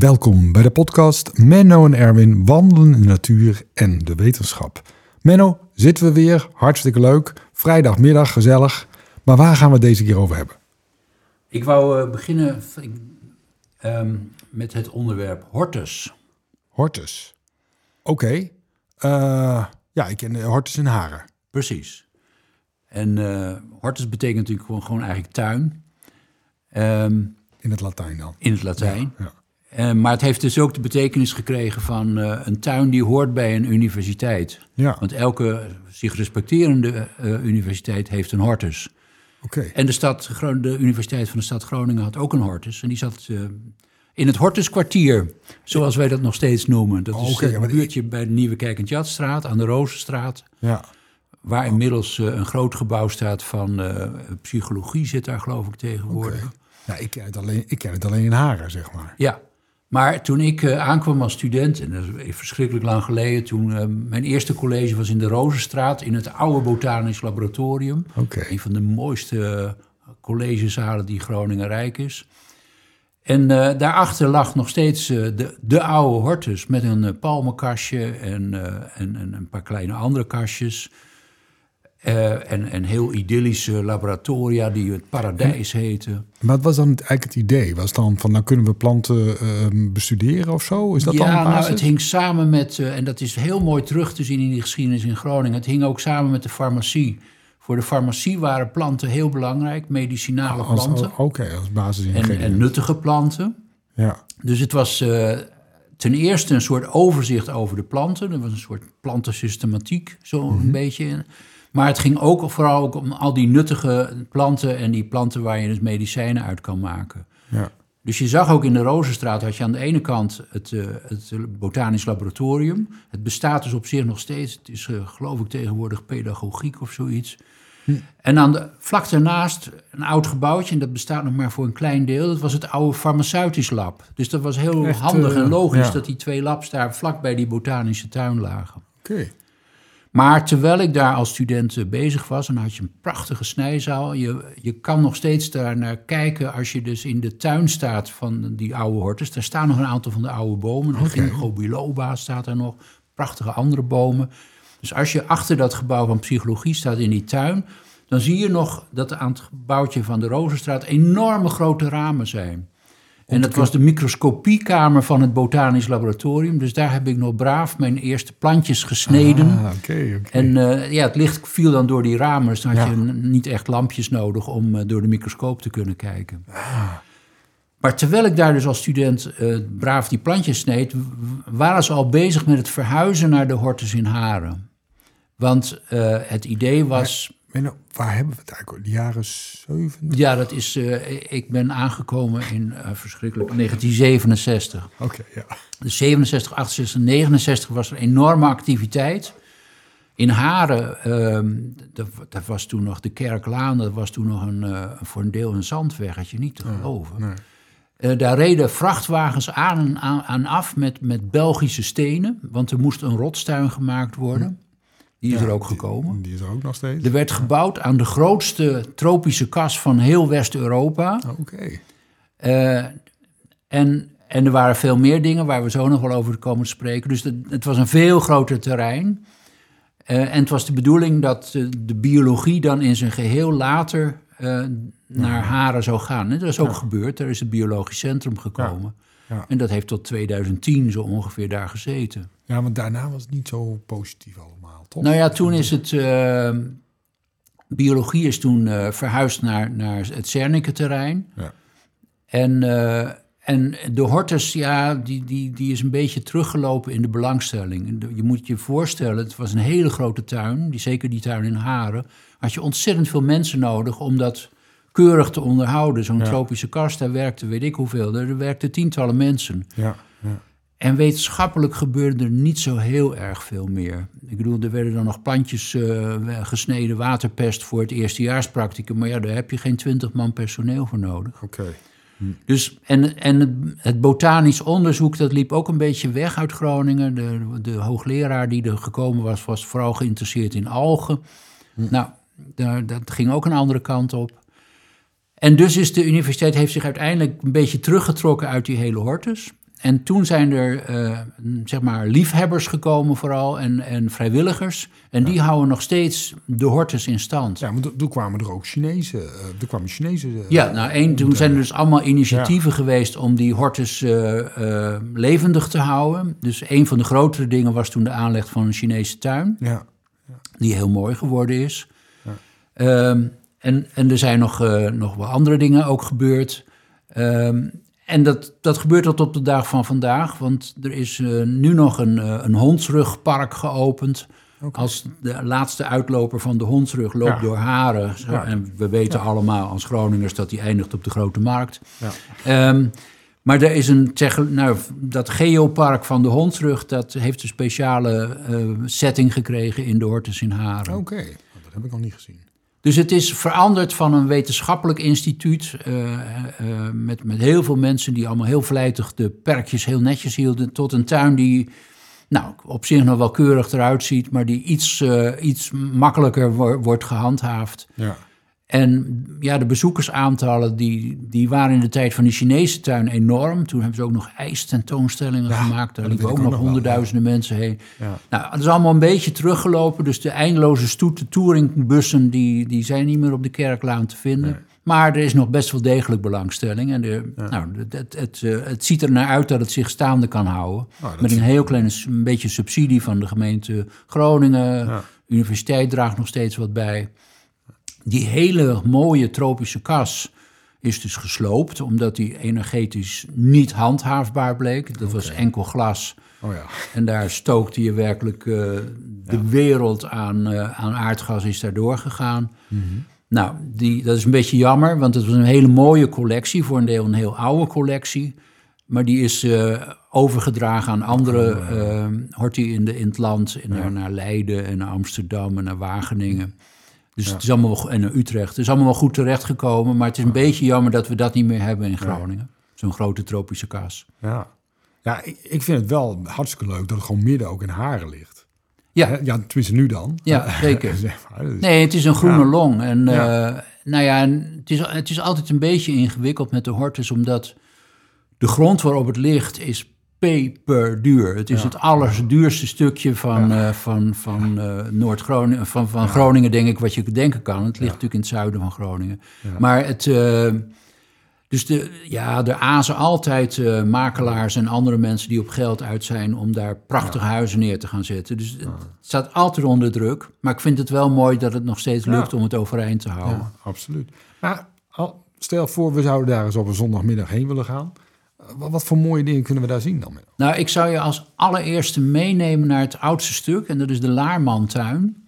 Welkom bij de podcast Menno en Erwin wandelen in de natuur en de wetenschap. Menno, zitten we weer, hartstikke leuk. Vrijdagmiddag, gezellig. Maar waar gaan we het deze keer over hebben? Ik wou uh, beginnen um, met het onderwerp hortus. Hortus. Oké. Okay. Uh, ja, ik ken hortus in Haren. Precies. En uh, hortus betekent natuurlijk gewoon, gewoon eigenlijk tuin. Um, in het Latijn dan? In het Latijn. Ja, ja. Uh, maar het heeft dus ook de betekenis gekregen van uh, een tuin die hoort bij een universiteit. Ja. Want elke zich respecterende universiteit heeft een hortus. Oké. En de, stad, de Universiteit van de Stad Groningen had ook een hortus. En die zat in het Hortuskwartier, zoals wij dat nog steeds noemen. Dat is okay, een buurtje bij de Nieuwe en Jatstraat, aan de Rozenstraat. Ja. Waar inmiddels een groot gebouw staat van psychologie, zit daar geloof ik tegenwoordig. Okay. Ja, ik ken, het alleen, ik ken het alleen in Haren, zeg maar. Ja, maar toen ik uh, aankwam als student, en dat is verschrikkelijk lang geleden, toen mijn eerste college was in de Rozenstraat, in het oude botanisch laboratorium. Okay. Een van de mooiste collegezalen die Groningen rijk is. En uh, daarachter lag nog steeds de, de oude hortus met een palmenkastje en, en, en, een paar kleine andere kastjes. En, en heel idyllische laboratoria die het paradijs heten. Maar wat was dan eigenlijk het idee? Was dan van, nou kunnen we planten ehm, bestuderen of zo? Is dat ja, dan nou, het hing samen met, en dat is heel mooi terug te zien in die geschiedenis in Groningen. Het hing ook samen met de farmacie. Voor de farmacie waren planten heel belangrijk, medicinale planten. Oké, okay, als basis en, en, nuttige planten. Ja. Dus het was uh, ten eerste een soort overzicht over de planten. Er was een soort plantensystematiek, zo mm -hmm. een beetje. Maar het ging ook vooral ook om al die nuttige planten en die planten waar je dus medicijnen uit kan maken. Ja. Dus je zag ook in de Rozenstraat, had je aan de ene kant het, uh, het botanisch laboratorium. Het bestaat dus op zich nog steeds. Het is uh, geloof ik tegenwoordig pedagogiek of zoiets. Hm. En dan de, vlak daarnaast een oud gebouwtje, en dat bestaat nog maar voor een klein deel. Dat was het oude farmaceutisch lab. Dus dat was heel Echt, handig en logisch ja. dat die twee labs daar vlak bij die botanische tuin lagen. Oké. Okay. Maar terwijl ik daar als student bezig was, dan had je een prachtige snijzaal. Je, je kan nog steeds daar naar kijken als je dus in de tuin staat van die oude hortus. Daar staan nog een aantal van de oude bomen. Okay. Ginkgo biloba staat er nog, prachtige andere bomen. Dus als je achter dat gebouw van psychologie staat in die tuin, dan zie je nog dat aan het gebouwtje van de Rozenstraat enorme grote ramen zijn. En dat was de microscopiekamer van het botanisch laboratorium. Dus daar heb ik nog braaf mijn eerste plantjes gesneden. Ah, okay, okay. En uh, ja, het licht viel dan door die ramen. Dus dan had ja. je niet echt lampjes nodig om uh, door de microscoop te kunnen kijken. Ah. Maar terwijl ik daar dus als student uh, braaf die plantjes sneed... waren ze al bezig met het verhuizen naar de Hortus in Haren. Want het idee was... Maar, waar hebben we het eigenlijk? De jaren 70? Ja, dat is. Uh, ik ben aangekomen in uh, verschrikkelijk 1967. Oké, okay, ja. Dus 67, 68, 69 was er enorme activiteit. In Haren, uh, dat, dat, was toen nog de Kerklaan, dat was toen nog een, uh, voor een deel een zandweggetje, niet te geloven. Nee, nee. daar reden vrachtwagens aan en aan, aan, af met, met Belgische stenen, want er moest een rotstuin gemaakt worden. Die is ja, er ook gekomen. Die, die, is er ook nog steeds. Er werd gebouwd aan de grootste tropische kas van heel West-Europa. Oké. Okay. Uh, en, en er waren veel meer dingen waar we zo nog wel over komen te spreken. Dus het, het was een veel groter terrein. Uh, en het was de bedoeling dat uh, de biologie dan in zijn geheel later naar Haren zou gaan. En dat is ook ja. gebeurd. Er is het biologisch centrum gekomen. Ja. Ja. En dat heeft tot 2010 zo ongeveer daar gezeten. Ja, want daarna was het niet zo positief allemaal. Toch? Nou ja, toen is het. Uh, biologie is toen uh, verhuisd naar, naar het Zernike-terrein. Ja. En, uh, en de Hortus, ja, die, die, die is een beetje teruggelopen in de belangstelling. Je moet je voorstellen, het was een hele grote tuin, die, zeker die tuin in Haren. Had je ontzettend veel mensen nodig om dat keurig te onderhouden. Zo'n ja. tropische kast, daar werkte weet ik hoeveel. Er werkten tientallen mensen. Ja. En wetenschappelijk gebeurde er niet zo heel erg veel meer. Ik bedoel, er werden dan nog plantjes uh, gesneden, waterpest voor het eerstejaarspracticum. Maar ja, daar heb je geen twintig man personeel voor nodig. Oké. Okay. Hm. Dus, en en het, het, botanisch onderzoek, dat liep ook een beetje weg uit Groningen. De, de hoogleraar die er gekomen was, was vooral geïnteresseerd in algen. Hm. Nou, daar, dat ging ook een andere kant op. En dus is de universiteit heeft zich uiteindelijk een beetje teruggetrokken uit die hele hortus. En toen zijn er uh, zeg maar liefhebbers gekomen vooral en, en vrijwilligers. En die houden nog steeds de hortus in stand. Ja, maar toen kwamen er ook Chinezen. Er kwamen Chinezen. Uh, ja, nou één, toen zijn er dus allemaal initiatieven geweest om die hortus levendig te houden. Dus een van de grotere dingen was toen de aanleg van een Chinese tuin. Ja. Die heel mooi geworden is. Ja. Um, en, en er zijn nog, nog wel andere dingen ook gebeurd. Um, en dat, dat gebeurt tot op de dag van vandaag, want er is uh, nu nog een, uh, een hondsrugpark geopend. Okay. Als de laatste uitloper van de hondsrug loopt ja. door Haren. Ja. En we weten ja. allemaal als Groningers dat die eindigt op de Grote Markt. Um, maar er is een, nou, dat geopark van de hondsrug, dat heeft een speciale uh, setting gekregen in de Hortus in Haren. Oké, okay. dat heb ik nog niet gezien. Dus het is veranderd van een wetenschappelijk instituut uh, uh, met, met heel veel mensen die allemaal heel vlijtig de perkjes heel netjes hielden, tot een tuin die nou, op zich nog wel keurig eruit ziet, maar die iets, iets makkelijker wo wordt gehandhaafd. Ja. En ja, de bezoekersaantallen die, die waren in de tijd van de Chinese tuin enorm. Toen hebben ze ook nog ijstentoonstellingen ja, gemaakt. Daar liepen ook nog honderdduizenden mensen heen. Ja. Nou, dat is allemaal een beetje teruggelopen. Dus de eindeloze stoet, touringbussen, die, die zijn niet meer op de Kerklaan te vinden. Maar er is nog best wel degelijk belangstelling. En de, nou, het, het, het, eh, het, ziet er naar uit dat het zich staande kan houden. Oh, met een heel klein een beetje subsidie van de gemeente Groningen. Universiteit draagt nog steeds wat bij. Die hele mooie tropische kas is dus gesloopt, omdat die energetisch niet handhaafbaar bleek. Dat was enkel glas. Oh ja. En daar stookte je werkelijk uh, de wereld aan, uh, aan aardgas is daar doorgegaan. Mm -hmm. Nou, die, dat is een beetje jammer, want het was een hele mooie collectie. Voor een deel een heel oude collectie. Maar die is uh, overgedragen aan andere horti in, de, in het land. En naar, naar Leiden en naar Amsterdam en naar Wageningen. Dus het is allemaal en Utrecht. Het is allemaal wel goed terechtgekomen, maar het is een beetje jammer dat we dat niet meer hebben in Groningen. Zo'n grote tropische kaas. Ja, ja ik, ik vind het wel hartstikke leuk dat het gewoon midden ook in Haren ligt. Ja, ja tenminste nu dan. Ja, zeker. Dus- nee, het is een groene long. En uh, nou ja, het, is, het is altijd een beetje ingewikkeld met de hortus, omdat de grond waarop het ligt is peperduur. Het is het allerduurste stukje van, uh, van, van uh, Noord-Groningen, van, van Groningen, denk ik, wat je denken kan. Het ligt natuurlijk in het zuiden van Groningen. Maar het. Uh, dus de, ja, er azen altijd makelaars en andere mensen die op geld uit zijn om daar prachtige huizen neer te gaan zetten. Dus het staat altijd onder druk. Maar ik vind het wel mooi dat het nog steeds lukt om het overeind te houden. absoluut. Maar stel voor, we zouden daar eens op een zondagmiddag heen willen gaan. Wat voor mooie dingen kunnen we daar zien dan? Nou, ik zou je als allereerste meenemen naar het oudste stuk. En dat is de Laarmantuin.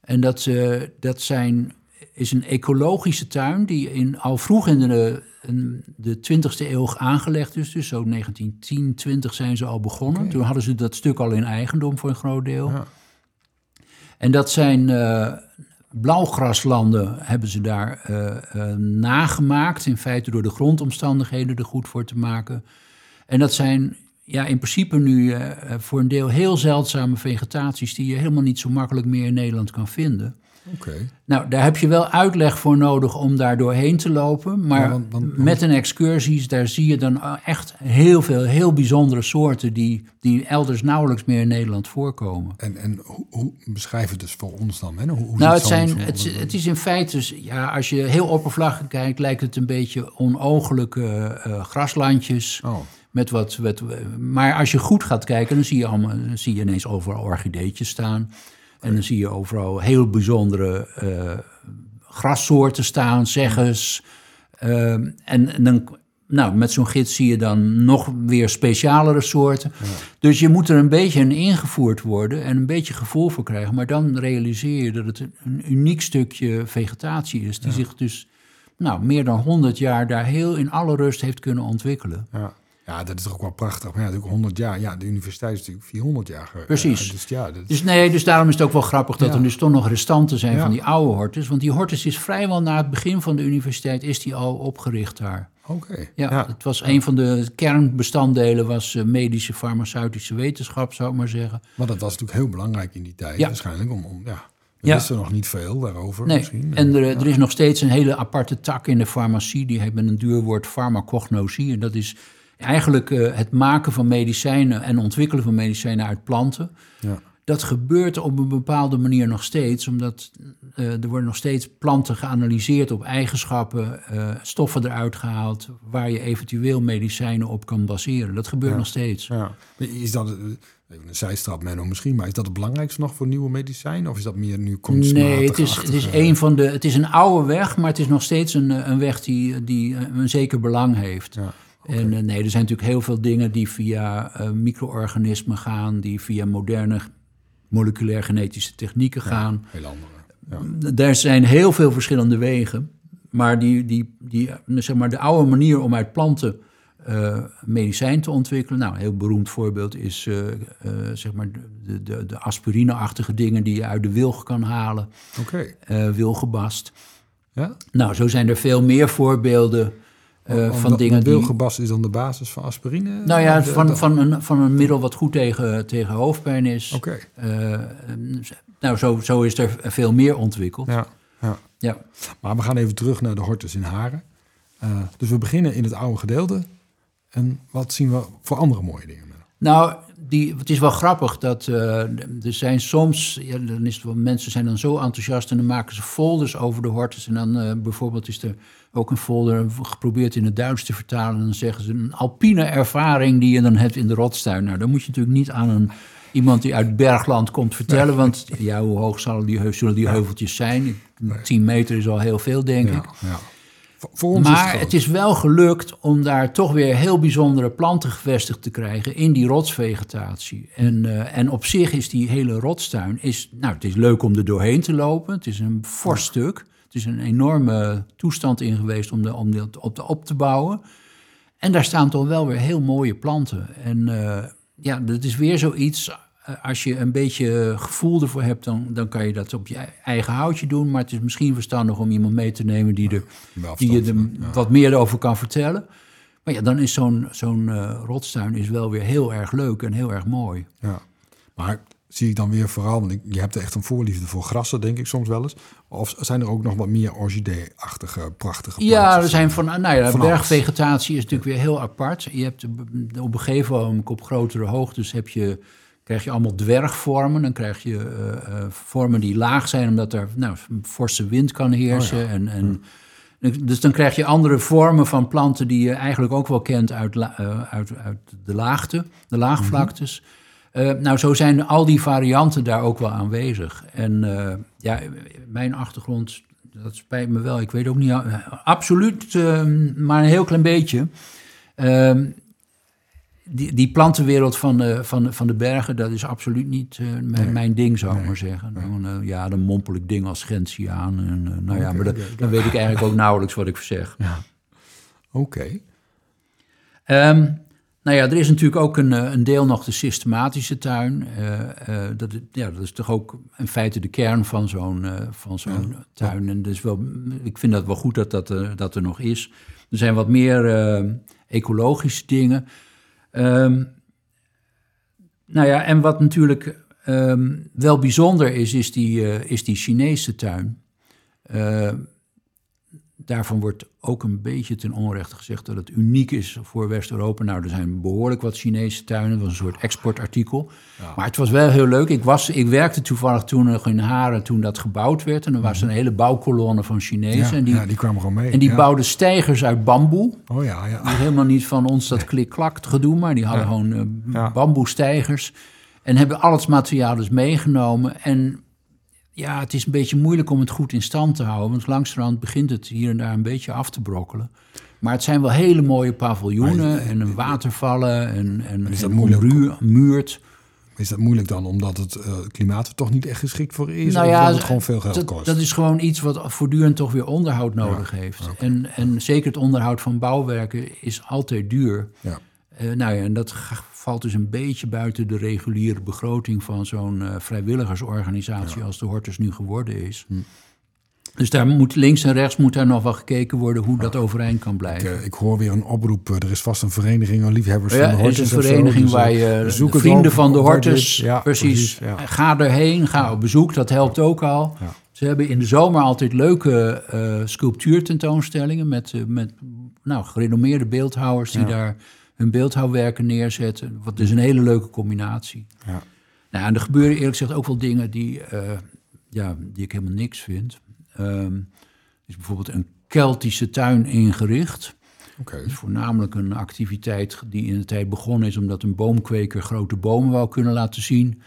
En dat, uh, dat zijn, is een ecologische tuin die in, al vroeg in de, in de 20e eeuw aangelegd is. Dus zo 1910, 20 zijn ze al begonnen. Toen hadden ze dat stuk al in eigendom voor een groot deel. Ja. En dat zijn uh, blauwgraslanden hebben ze daar uh, uh, nagemaakt. In feite door de grondomstandigheden er goed voor te maken. En dat zijn ja, in principe nu uh, voor een deel heel zeldzame vegetaties... die je helemaal niet zo makkelijk meer in Nederland kan vinden. Okay. Nou, daar heb je wel uitleg voor nodig om daar doorheen te lopen. Maar ja, want, want, met een excursie, daar zie je dan echt heel veel heel bijzondere soorten die, die elders nauwelijks meer in Nederland voorkomen. En, en hoe, hoe beschrijf het dus voor ons dan? Hè? Hoe, hoe nou, het, zijn, het, het, is in feite, dus, ja, als je heel oppervlakkig kijkt, lijkt het een beetje onogelijke uh, graslandjes. Oh. Met wat, wat, maar als je goed gaat kijken, dan zie je, allemaal, dan zie je ineens overal orchideetjes staan. En dan zie je overal heel bijzondere uh, grassoorten staan, zeggens. Uh, en, en, dan, nou, met zo'n gids zie je dan nog weer specialere soorten. Ja. Dus je moet er een beetje in ingevoerd worden en een beetje gevoel voor krijgen. Maar dan realiseer je dat het een uniek stukje vegetatie is, die ja. zich dus nou, meer dan 100 jaar daar heel in alle rust heeft kunnen ontwikkelen. Ja. Ja, dat is toch ook wel prachtig. Maar ja, natuurlijk 100 jaar. Ja, de universiteit is natuurlijk 400 jaar. Precies. dus, ja, dat... dus, nee, dus daarom is het ook wel grappig dat ja. er dus toch nog restanten zijn van die oude hortus. Want die hortus is vrijwel na het begin van de universiteit is die al opgericht daar. Oké. Okay. Ja, het was een van de kernbestanddelen was uh, medische farmaceutische wetenschap, zou ik maar zeggen. Maar dat was natuurlijk heel belangrijk in die tijd waarschijnlijk. Om, om, ja, we ja. wisten nog niet veel daarover nee. misschien. En er, er, is nog steeds een hele aparte tak in de farmacie. Die heeft met een duur woord farmacognosie. En dat is eigenlijk eh, het maken van medicijnen en ontwikkelen van medicijnen uit planten. Ja. Dat gebeurt op een bepaalde manier nog steeds, omdat eh, er worden nog steeds planten geanalyseerd op eigenschappen, eh, stoffen eruit gehaald, waar je eventueel medicijnen op kan baseren. Dat gebeurt Ja. nog steeds. Ja. Is dat, even een zijstrap, Menno, misschien, maar is dat het belangrijkste nog voor nieuwe medicijnen? Of is dat meer nu kunstmatig? Nee, het is, het is een van de. Het is een oude weg, maar het is nog steeds een, een weg die, die een zeker belang heeft. Ja, En eh, nee, er zijn natuurlijk heel veel dingen die via eh, micro-organismen gaan, die via moderne moleculair genetische technieken gaan. heel andere. Ja. Er zijn heel veel verschillende wegen. Maar, die, die, die, eh, zeg maar de oude manier om uit planten medicijn te ontwikkelen. Nou, een heel beroemd voorbeeld is zeg maar de, de, de aspirine-achtige dingen die je uit de wilg kan halen. Oké. wilgebast. Ja? Nou, zo zijn er veel meer voorbeelden Want van dat- dingen is dan de basis van aspirine? Nou ja, van, van, een, van een middel wat goed tegen, tegen hoofdpijn is. Oké. Eh, nou, zo, zo is er veel meer ontwikkeld. Ja. Ja, ja. Maar we gaan even terug naar de hortus in Haren. Eh, dus we beginnen in het oude gedeelte. En wat zien we voor andere mooie dingen? Nou, die, het is wel grappig dat eh, er zijn soms, ja, dan is het wel, mensen zijn dan zo enthousiast en dan maken ze folders over de hortus. En dan eh, bijvoorbeeld is er ook een folder geprobeerd in het Duits te vertalen. En dan zeggen ze een alpine ervaring die je dan hebt in de rotstuin. Nou, dan moet je natuurlijk niet aan een, iemand die uit Bergland komt vertellen. Want ja, hoe hoog zullen die, zullen die heuveltjes zijn? Ik- 10 meter is al heel veel, denk ik. Ja. Voor, is Maar het, het is wel gelukt om daar toch weer heel bijzondere planten gevestigd te krijgen in die rotsvegetatie. En, eh, en op zich is die hele rotstuin, is, nou het is leuk om er doorheen te lopen. Het is een fors stuk. Het is een enorme toestand in geweest om, de, om dit op, te, op te bouwen. En daar staan toch wel weer heel mooie planten. En eh, ja, dat is weer zoiets. Eh, Als je een beetje gevoel ervoor hebt, dan, dan kan je dat op je eigen houtje doen. Maar het is misschien verstandig om iemand mee te nemen die, er, die je er ja. wat meer over kan vertellen. Maar ja, dan is zo'n zo'n eh, rotstuin is wel weer heel erg leuk en heel erg mooi. Ja. Maar zie ik dan weer vooral, want ik- je hebt echt een voorliefde voor grassen, denk ik soms wel eens. Of zijn er ook nog wat meer orchidee-achtige, prachtige Ja, er zijn van, nou ja, Van bergvegetatie is natuurlijk weer heel apart. Je hebt op een gegeven moment op grotere hoogtes heb je, krijg je allemaal dwergvormen. Dan krijg je eh, eh, vormen die laag zijn, omdat er nou, forse wind kan heersen. en, en, Dus dan krijg je andere vormen van planten die je eigenlijk ook wel kent uit, eh, uit, uit de laagte, de laagvlaktes. Eh, nou, zo zijn al die varianten daar ook wel aanwezig. En ja, mijn achtergrond, dat spijt me wel. Ik weet ook niet, absoluut, maar een heel klein beetje. Ehm, die, die plantenwereld van de, van, de, van de bergen, dat is absoluut niet eh, mijn, mijn ding, zou ik maar zeggen. Dan, eh, ja, dan mompel ik dingen als Gentiaan. En, eh, nou ja, maar dat- dan weet ik eigenlijk ook nauwelijks wat ik zeg. Oké. Ehm, nou ja, er is natuurlijk ook een, eh, een deel nog de systematische tuin. Eh, eh, dat, is- ja, dat is toch ook in feite de kern van zo'n eh, van zo'n tuin. En dus wel, ik vind dat wel goed dat dat, eh, dat er nog is. Er zijn wat meer eh, ecologische dingen. Ehm, nou ja, en wat natuurlijk ehm, wel bijzonder is, is die, eh, is die Chinese tuin. Eh, daarvan wordt ook een beetje ten onrechte gezegd dat het uniek is voor West-Europa. Nou, er zijn behoorlijk wat Chinese tuinen, was een soort exportartikel. Maar het was wel heel leuk. Ik, was, ik werkte toevallig toen nog in Haren toen dat gebouwd werd. En er was een hele bouwkolonne van Chinezen. Mhm. Ja, en die, ja, die kwamen gewoon mee. en die bouwden stijgers uit bamboe. Oh ja, ja. Die helemaal niet van ons dat klik-klak gedoe, maar die hadden gewoon eh, Ja. bamboestijgers. En hebben al het materiaal dus meegenomen. En ja, het is een beetje moeilijk om het goed in stand te houden. Want langzamerhand begint het hier en daar een beetje af te brokkelen. Maar het zijn wel hele mooie paviljoenen Maar, en een watervallen en, en, is dat en moeilijk? ommuurd. Is dat moeilijk dan, omdat het eh, klimaat er toch niet echt geschikt voor is? Nou of ja, dat het gewoon veel geld dat, kost? dat is gewoon iets wat voortdurend toch weer onderhoud nodig heeft. En, en zeker het onderhoud van bouwwerken is altijd duur. ja. Eh, nou ja, en dat valt dus een beetje buiten de reguliere begroting van zo'n eh, vrijwilligersorganisatie als de Hortus nu geworden is. Hm. Dus daar moet links en rechts moet daar nog wel gekeken worden hoe dat overeind kan Ik, blijven. eh, ik hoor weer een oproep. Er is vast een vereniging, een liefhebbers Ja, van de er hortus. is een zo, vereniging dus, waar je de vrienden van de Hortus. Ja, precies, ja. ga erheen, ga op bezoek, dat helpt ook al. Ze hebben in de zomer altijd leuke eh sculptuurtentoonstellingen met, met nou, gerenommeerde beeldhouwers die daar hun beeldhouwwerken neerzetten. Wat dus een hele leuke combinatie. Ja. Nou, en er gebeuren eerlijk gezegd ook wel dingen die, eh, ja, die ik helemaal niks vind. Ehm, er is bijvoorbeeld een Keltische tuin ingericht. Oké. Dat is voornamelijk een activiteit die in de tijd begonnen is... omdat een boomkweker grote bomen wou kunnen laten zien.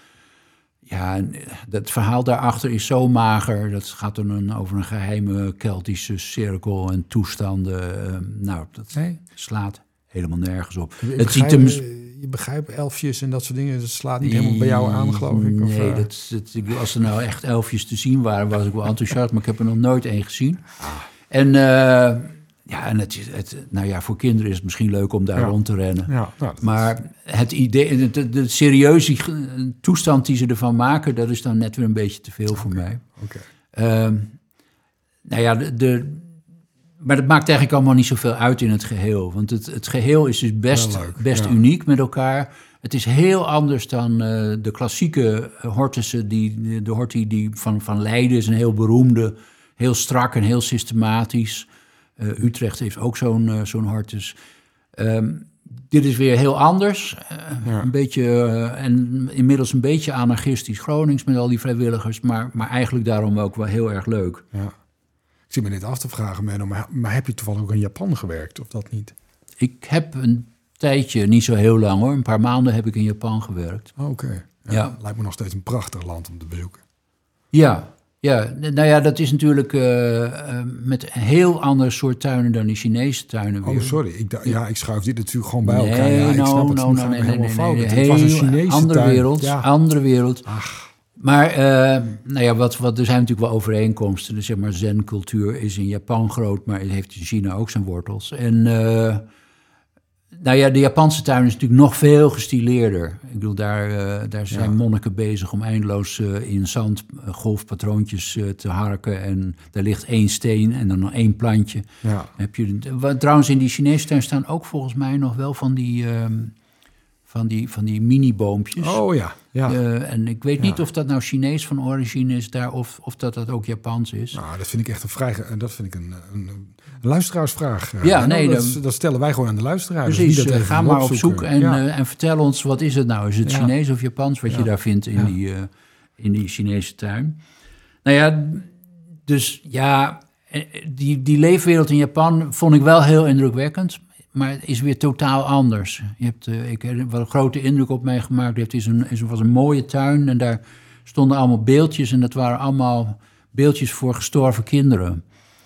Ja, en eh, het verhaal daarachter is zo mager. Dat gaat dan een, over een geheime Keltische cirkel en toestanden. Ehm, nou, dat Nee? slaat helemaal nergens op. Je Het ziet hem... eh, Je begrijpt elfjes en dat soort dingen. Dat slaat niet helemaal bij jou aan, geloof ik. Of, Nee, eh, dat, als er nou echt elfjes te zien waren, was ik wel enthousiast, maar ik heb er nog nooit één gezien. Ah. En uh, ja, en het, nou ja, voor kinderen is het misschien leuk om daar Ja. rond te rennen. Ja, nou, Maar het idee, de, de serieuze toestand die ze ervan maken, dat is dan net weer een beetje te veel voor mij. Oké. Ehm, nou ja, de, de, maar dat maakt eigenlijk allemaal niet zoveel uit in het geheel. Want het, het geheel is dus best, leuk, best ja. uniek met elkaar. Het is heel anders dan eh, de klassieke hortussen. Die, de hortie die van, van Leiden is een heel beroemde, heel strak en heel systematisch. Eh, Utrecht heeft ook zo'n eh, zo'n hortus. Ehm, dit is weer heel anders. Eh, Ja. Een beetje, eh, en inmiddels een beetje anarchistisch Gronings met al die vrijwilligers. Maar, maar eigenlijk daarom ook wel heel erg leuk. Ja. Ik zit me net af te vragen, Menno, maar, maar heb je toevallig ook in Japan gewerkt of dat niet? Ik heb een tijdje, niet zo heel lang hoor, een paar maanden heb ik in Japan gewerkt. Oh, Oké. Ja, Ja. Lijkt me nog steeds een prachtig land om te bezoeken. Ja, ja. nou ja, dat is natuurlijk eh, eh, met een heel ander soort tuinen dan die Chinese tuinen weer. Oh, sorry. Ik, ja, ik schuif dit natuurlijk gewoon bij Nee, elkaar. Ja, ik no, snap het. no, no, nee, nee, nee, nee, Het was een Chinese andere tuin. wereld, Ja. andere wereld. Ach, Maar eh, nou ja, wat, wat, er zijn natuurlijk wel overeenkomsten. Dus zeg maar, zen-cultuur is in Japan groot, maar het heeft in China ook zijn wortels. En eh, nou ja, de Japanse tuin is natuurlijk nog veel gestileerder. Ik bedoel, daar, eh, daar zijn Ja. monniken bezig om eindeloos in zand golfpatroontjes te harken. En daar ligt één steen en dan nog één plantje. ja. Heb je, trouwens, in die Chinese tuin staan ook volgens mij nog wel van die, ehm, van die, van die mini-boompjes. Oh ja. ja. Eh, en ik weet niet of dat nou Chinees van origine is daar of, of dat dat ook Japans is. Nou, dat vind ik echt een vrij. ge- Dat vind ik een, een, een luisteraarsvraag. eh, Ja, nee, dat, dan- dat stellen wij gewoon aan de luisteraar. Dus Precies, dat eh, even ga maar op zoek en, ja. eh, en vertel ons, wat is het nou? Is het. Chinees of Japans wat je daar vindt in, die, eh, in die Chinese tuin? Nou ja, dus ja, eh, die, die leefwereld in Japan vond ik wel heel indrukwekkend. Maar het is weer totaal anders. Je hebt, eh, ik heb wel een grote indruk op mij gemaakt. Het is een, is, was een mooie tuin en daar stonden allemaal beeldjes. En dat waren allemaal beeldjes voor gestorven kinderen.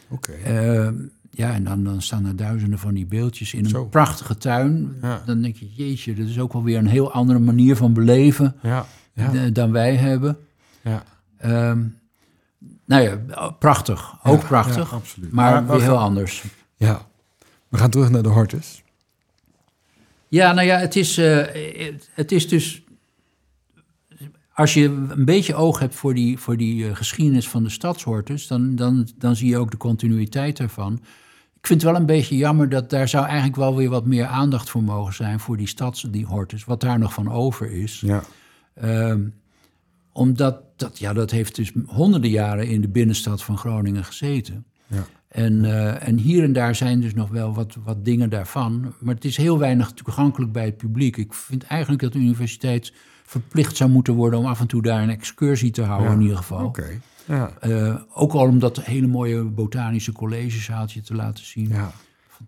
Oké. Eh, ja, en dan, dan staan er duizenden van die beeldjes in een Zo. prachtige tuin. Ja. Dan denk je, jeetje, dat is ook wel weer een heel andere manier van beleven ja. Ja. dan wij hebben. ja. Ehm, nou ja, prachtig. Ook prachtig. absoluut. Maar, Maar we weer heel anders. ja. We gaan terug naar de hortus. Ja, nou ja, het is, eh, het is dus... Als je een beetje oog hebt voor die, voor die eh, geschiedenis van de stadshortus... Dan, dan, dan zie je ook de continuïteit ervan. Ik vind het wel een beetje jammer dat daar zou eigenlijk wel weer wat meer aandacht voor mogen zijn... voor die stads, die hortus, wat daar nog van over is. Ja. Ehm, omdat, dat, ja, dat heeft dus honderden jaren in de binnenstad van Groningen gezeten. Ja. En, eh, en hier en daar zijn dus nog wel wat, wat dingen daarvan. Maar het is heel weinig toegankelijk bij het publiek. Ik vind eigenlijk dat de universiteit verplicht zou moeten worden... om af en toe daar een excursie te houden Ja. in ieder geval. Ja. Eh, ook al om dat hele mooie botanische collegezaaltje te laten zien. Ja.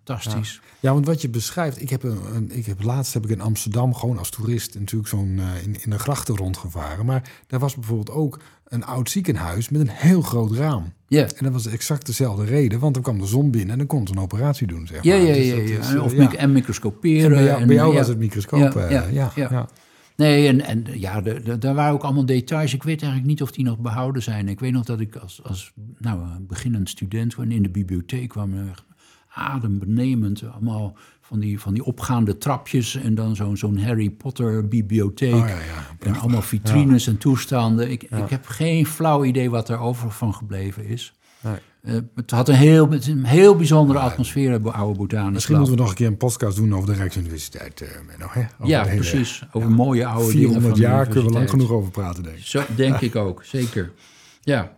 Fantastisch. Ja, want wat je beschrijft, ik heb, een, een- ik heb laatst heb ik in Amsterdam gewoon als toerist natuurlijk zo'n eh, in, in de grachten rondgevaren. Maar daar was bijvoorbeeld ook een oud ziekenhuis met een heel groot raam. Ja. En dat was exact dezelfde reden, want dan kwam de zon binnen en dan kon ze een operatie doen, zeg Ja, maar. ja, Dus ja, ja. is, En eh, Of ja. mic- en En microscoperen. bij jou, en, bij jou was het microscoop. Ja, eh, ja, ja. Nee, en, en ja, daar waren ook allemaal details. Ik weet eigenlijk niet of die nog behouden zijn. Ik weet nog dat ik als, als nou, beginnend student in de bibliotheek kwam. Adembenemend, allemaal van die, van die opgaande trapjes en dan zo'n zo'n Harry Potter bibliotheek. Oh, ja, ja. En allemaal vitrines en toestanden. Ik, ik heb geen flauw idee wat er over van gebleven is. Nee. Eh, het had een heel, een heel bijzondere atmosfeer, het oude botanisch Misschien moeten we nog een keer een podcast doen over de Rijksuniversiteit. eh, Menno, hè? Over Ja, de hele precies. Over mooie oude dingen 400 van de jaar kunnen we lang genoeg over praten, denk ik. Zo denk ik ook, zeker. Ja.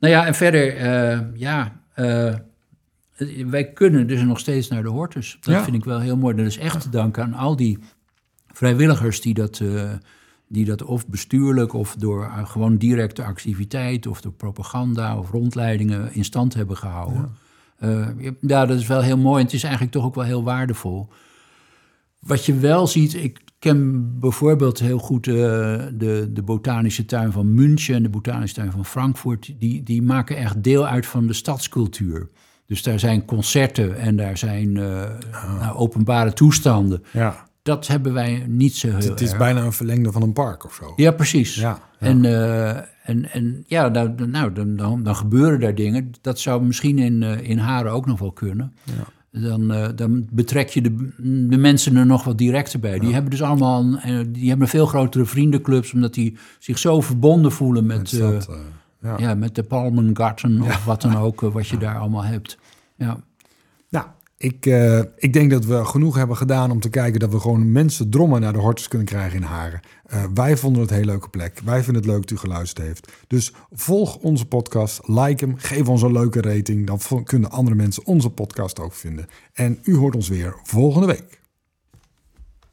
Nou ja, en verder, eh, ja, wij kunnen dus nog steeds naar de Hortus. Dat Ja. vind ik wel heel mooi. Dat is echt te danken aan al die vrijwilligers die dat, eh, die dat of bestuurlijk of door eh, gewoon directe activiteit of door propaganda of rondleidingen in stand hebben gehouden. Ja. ja, dat is wel heel mooi en het is eigenlijk toch ook wel heel waardevol. Wat je wel ziet, ik ken bijvoorbeeld heel goed de, de botanische tuin van München en de botanische tuin van Frankfurt. Die, die maken echt deel uit van de stadscultuur. Dus daar zijn concerten en daar zijn uh, oh. nou, openbare toestanden. Ja. Dat hebben wij niet zo heel Het is erg. bijna een verlengde van een park of zo. Ja, precies. Ja, ja. En, uh, en, en ja, nou, nou dan, dan, dan, gebeuren daar dingen. Dat zou misschien in, uh, in Haren ook nog wel kunnen. Ja. Dan, uh, dan betrek je de, de mensen er nog wat directer bij. Die hebben dus allemaal die hebben veel grotere vriendenclubs, omdat die zich zo verbonden voelen met, Met dat, ja. ja. met de Palmengarten of wat dan ook, uh, wat je daar allemaal hebt. Ja. Nou, ik, uh, ik denk dat we genoeg hebben gedaan om te kijken dat we gewoon mensen drommen naar de hortus kunnen krijgen in Haren. Uh, wij vonden het een hele leuke plek. Wij vinden het leuk dat u geluisterd heeft. Dus volg onze podcast, like hem, geef ons een leuke rating. Dan kunnen andere mensen onze podcast ook vinden. En u hoort ons weer volgende week.